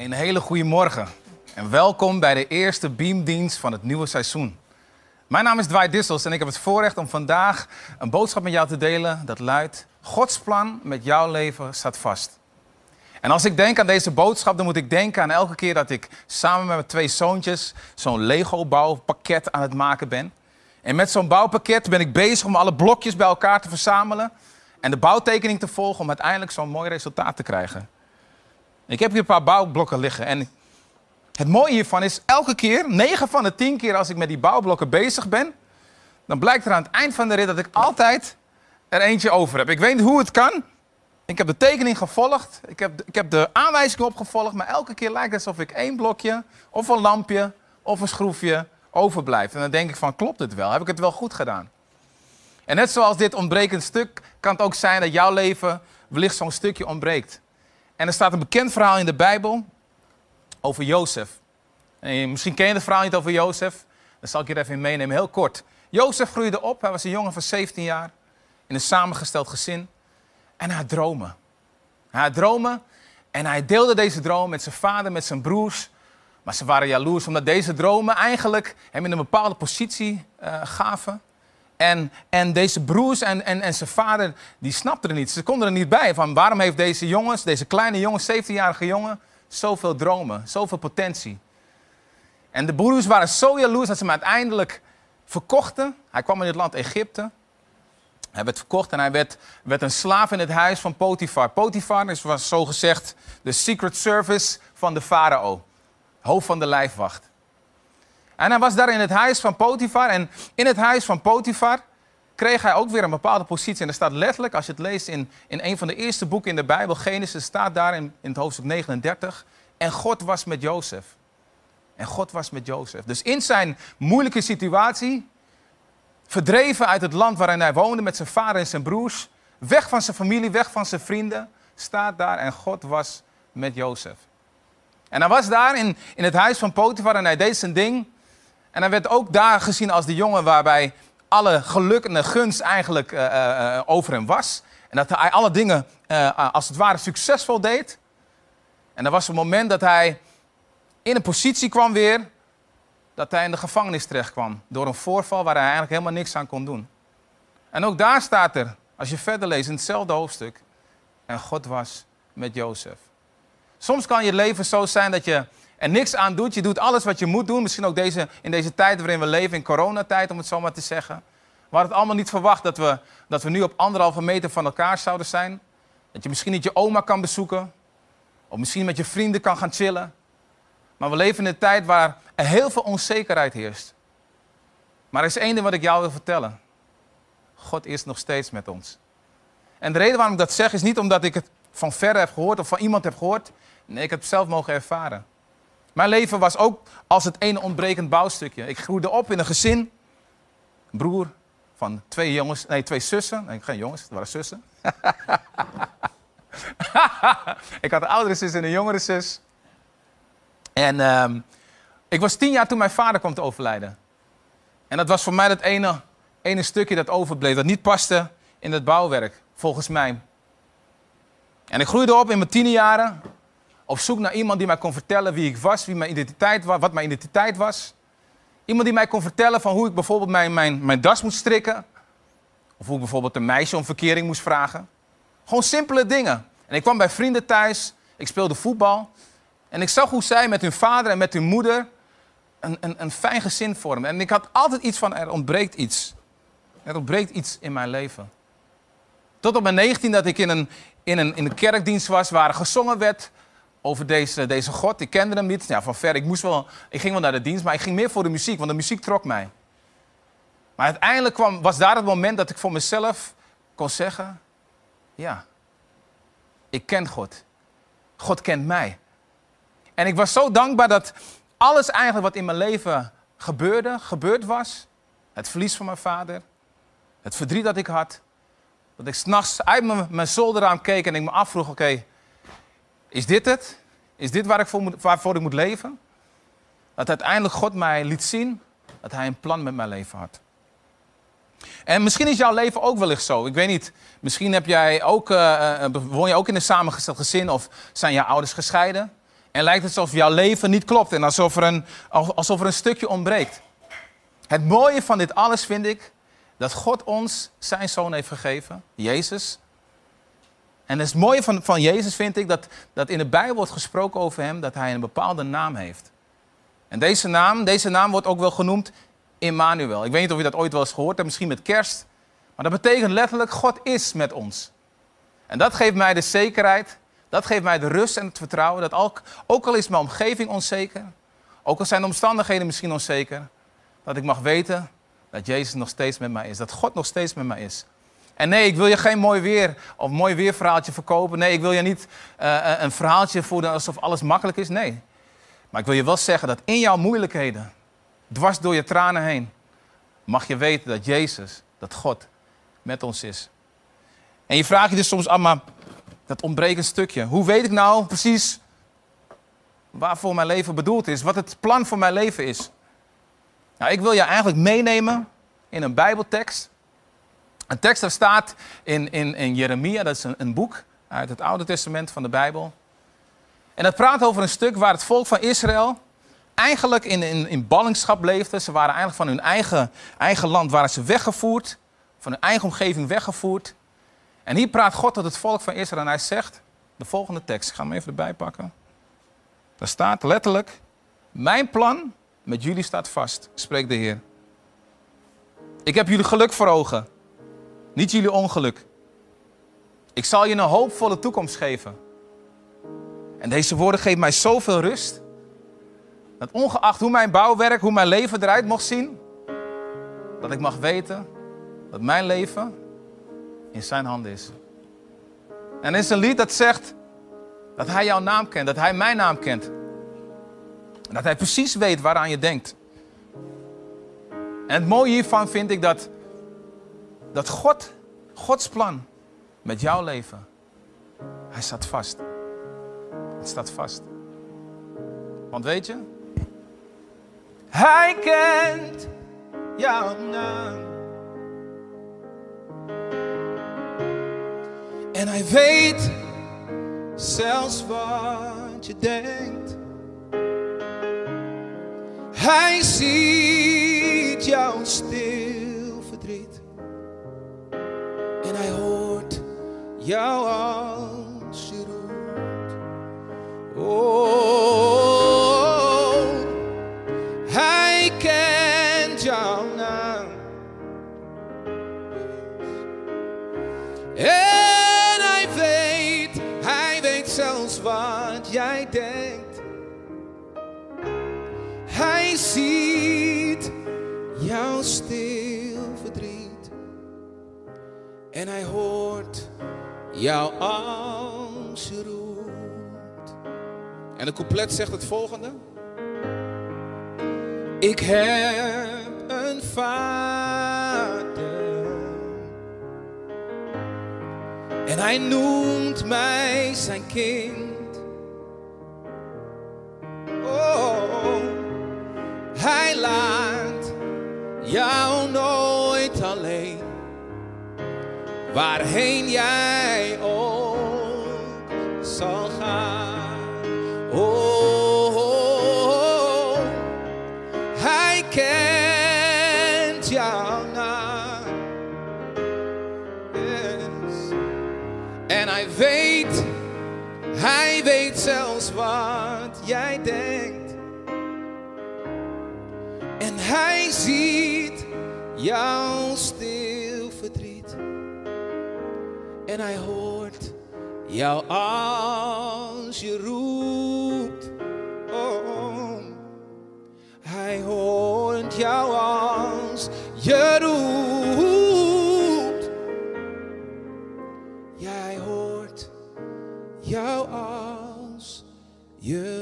Een hele goede morgen en welkom bij de eerste beamdienst van het nieuwe seizoen. Mijn naam is Dwight Dissels en ik heb het voorrecht om vandaag een boodschap met jou te delen dat luidt: Gods plan met jouw leven staat vast. En als ik denk aan deze boodschap, dan moet ik denken aan elke keer dat ik samen met mijn twee zoontjes zo'n Lego-bouwpakket aan het maken ben. En met zo'n bouwpakket ben ik bezig om alle blokjes bij elkaar te verzamelen en de bouwtekening te volgen om uiteindelijk zo'n mooi resultaat te krijgen. Ik heb hier een paar bouwblokken liggen en het mooie hiervan is elke keer, 9 van de 10 keer als ik met die bouwblokken bezig ben, dan blijkt er aan het eind van de rit dat ik altijd er eentje over heb. Ik weet niet hoe het kan. Ik heb de tekening gevolgd, ik heb, ik heb de aanwijzingen opgevolgd, maar elke keer lijkt het alsof ik één blokje of een lampje of een schroefje overblijft. En dan denk ik van, klopt het wel? Heb ik het wel goed gedaan? En net zoals dit ontbrekend stuk, kan het ook zijn dat jouw leven wellicht zo'n stukje ontbreekt. En er staat een bekend verhaal in de Bijbel over Jozef. En misschien ken je het verhaal niet over Jozef. Dan zal ik je er even in meenemen, heel kort. Jozef groeide op, hij was een jongen van 17 jaar, in een samengesteld gezin. En hij had dromen. Hij had dromen en hij deelde deze droom met zijn vader, met zijn broers. Maar ze waren jaloers omdat deze dromen eigenlijk hem in een bepaalde positie uh, gaven. En, en deze broers en, en, en zijn vader, die snapten er niet. Ze konden er niet bij van waarom heeft deze jongens, deze kleine jongen, 17-jarige jongen, zoveel dromen, zoveel potentie. En de broers waren zo jaloers dat ze hem uiteindelijk verkochten. Hij kwam in het land Egypte. Hij werd verkocht en hij werd, werd een slaaf in het huis van Potifar. Potifar is, was zogezegd de secret service van de farao. Hoofd van de lijfwacht. En hij was daar in het huis van Potifar. En in het huis van Potifar kreeg hij ook weer een bepaalde positie. En er staat letterlijk, als je het leest in, in een van de eerste boeken in de Bijbel, Genesis, staat daar in, in het hoofdstuk 39. En God was met Jozef. En God was met Jozef. Dus in zijn moeilijke situatie, verdreven uit het land waarin hij woonde met zijn vader en zijn broers, weg van zijn familie, weg van zijn vrienden, staat daar en God was met Jozef. En hij was daar in, in het huis van Potifar en hij deed zijn ding. En hij werd ook daar gezien als de jongen waarbij alle geluk en gunst eigenlijk uh, uh, over hem was. En dat hij alle dingen als het ware succesvol deed. En er was een moment dat hij in een positie kwam weer dat hij in de gevangenis terecht kwam. Door een voorval waar hij eigenlijk helemaal niks aan kon doen. En ook daar staat er, als je verder leest in hetzelfde hoofdstuk. En God was met Jozef. Soms kan je leven zo zijn dat je er niks aan doet. Je doet alles wat je moet doen. Misschien ook deze, in deze tijd waarin we leven, in coronatijd om het zo maar te zeggen. We het allemaal niet verwacht dat we, dat we nu op anderhalve meter van elkaar zouden zijn. Dat je misschien niet je oma kan bezoeken. Of misschien met je vrienden kan gaan chillen. Maar we leven in een tijd waar er heel veel onzekerheid heerst. Maar er is één ding wat ik jou wil vertellen. God is nog steeds met ons. En de reden waarom ik dat zeg is niet omdat ik het van verre heb gehoord of van iemand heb gehoord. Nee, ik heb het zelf mogen ervaren. Mijn leven was ook als het ene ontbrekend bouwstukje. Ik groeide op in een gezin. Broer van twee jongens, nee, twee zussen. Nee, geen jongens, het waren zussen. ik had een oudere zus en een jongere zus. En um, ik was tien jaar toen mijn vader kwam te overlijden. En dat was voor mij dat ene, ene stukje dat overbleef, dat niet paste in het bouwwerk, volgens mij. En ik groeide op in mijn tienerjaren op zoek naar iemand die mij kon vertellen wie ik was, wie mijn identiteit was, wat mijn identiteit was. Iemand die mij kon vertellen van hoe ik bijvoorbeeld mijn, mijn, mijn das moest strikken. Of hoe ik bijvoorbeeld een meisje om verkering moest vragen. Gewoon simpele dingen. En ik kwam bij vrienden thuis, ik speelde voetbal. En ik zag hoe zij met hun vader en met hun moeder een, een, een fijn gezin vormen. En ik had altijd iets van, er ontbreekt iets. Er ontbreekt iets in mijn leven. Tot op mijn 19 dat ik in een, in een, in een kerkdienst was waar gezongen werd over deze, deze God. Ik kende hem niet. Ja, van ver. Ik, moest wel, ik ging wel naar de dienst, maar ik ging meer voor de muziek, want de muziek trok mij. Maar uiteindelijk kwam, was daar het moment dat ik voor mezelf kon zeggen: Ja, ik ken God. God kent mij. En ik was zo dankbaar dat alles eigenlijk wat in mijn leven gebeurde, gebeurd was. Het verlies van mijn vader, het verdriet dat ik had. Dat ik s'nachts uit mijn, mijn zolderraam keek en ik me afvroeg: Oké, is dit het? Is dit waar ik voor waarvoor ik moet leven? Dat uiteindelijk God mij liet zien dat Hij een plan met mijn leven had. En misschien is jouw leven ook wellicht zo. Ik weet niet. Misschien heb jij ook, uh, woon je ook in een samengesteld gezin of zijn jouw ouders gescheiden. En lijkt het alsof jouw leven niet klopt en alsof er een, alsof er een stukje ontbreekt. Het mooie van dit alles vind ik dat God ons zijn zoon heeft gegeven, Jezus. En het mooie van, van Jezus vind ik dat, dat in de Bijbel wordt gesproken over hem dat hij een bepaalde naam heeft. En deze naam, deze naam wordt ook wel genoemd Immanuel. Ik weet niet of je dat ooit wel eens gehoord hebt, misschien met kerst. Maar dat betekent letterlijk God is met ons. En dat geeft mij de zekerheid, dat geeft mij de rust en het vertrouwen dat ook, ook al is mijn omgeving onzeker, ook al zijn de omstandigheden misschien onzeker, dat ik mag weten dat Jezus nog steeds met mij is, dat God nog steeds met mij is. En nee, ik wil je geen mooi weer of mooi weerverhaaltje verkopen. Nee, ik wil je niet uh, een verhaaltje voeden alsof alles makkelijk is. Nee. Maar ik wil je wel zeggen dat in jouw moeilijkheden, dwars door je tranen heen, mag je weten dat Jezus, dat God met ons is. En je vraagt je dus soms af, maar dat ontbreekt een stukje. Hoe weet ik nou precies waarvoor mijn leven bedoeld is? Wat het plan voor mijn leven is? Nou, ik wil je eigenlijk meenemen in een Bijbeltekst. Een tekst dat staat in, in, in Jeremia, dat is een, een boek uit het Oude Testament van de Bijbel. En dat praat over een stuk waar het volk van Israël eigenlijk in, in, in ballingschap leefde. Ze waren eigenlijk van hun eigen, eigen land waren ze weggevoerd, van hun eigen omgeving weggevoerd. En hier praat God tot het volk van Israël en hij zegt, de volgende tekst, ik ga hem even erbij pakken. Daar staat letterlijk, mijn plan met jullie staat vast, spreekt de Heer. Ik heb jullie geluk voor ogen, niet jullie ongeluk. Ik zal je een hoopvolle toekomst geven. En deze woorden geven mij zoveel rust. Dat ongeacht hoe mijn bouwwerk, hoe mijn leven eruit mocht zien, dat ik mag weten dat mijn leven in zijn handen is. En er is een lied dat zegt dat hij jouw naam kent, dat hij mijn naam kent. En dat hij precies weet waaraan je denkt. En het mooie hiervan vind ik dat, dat God, Gods plan met jouw leven, hij staat vast. Het staat vast. Want weet je, hij kent jouw naam. En hij weet zelfs wat je denkt. Hij ziet jouw stil verdriet. Jou als je roept. Oh, hij kent jouw naam. En hij weet, hij weet zelfs wat jij denkt. Hij ziet jouw stil verdriet. En hij hoort jou als je roept. En de couplet zegt het volgende. Ik heb een vader. En hij noemt mij zijn kind. Oh, hij laat jou nooit alleen. Waarheen jij zelfs wat jij denkt. En hij ziet jouw stil verdriet. En hij hoort jou als je roept. Oh, hij hoort jou als je roept. Jij hoort jou als je roept.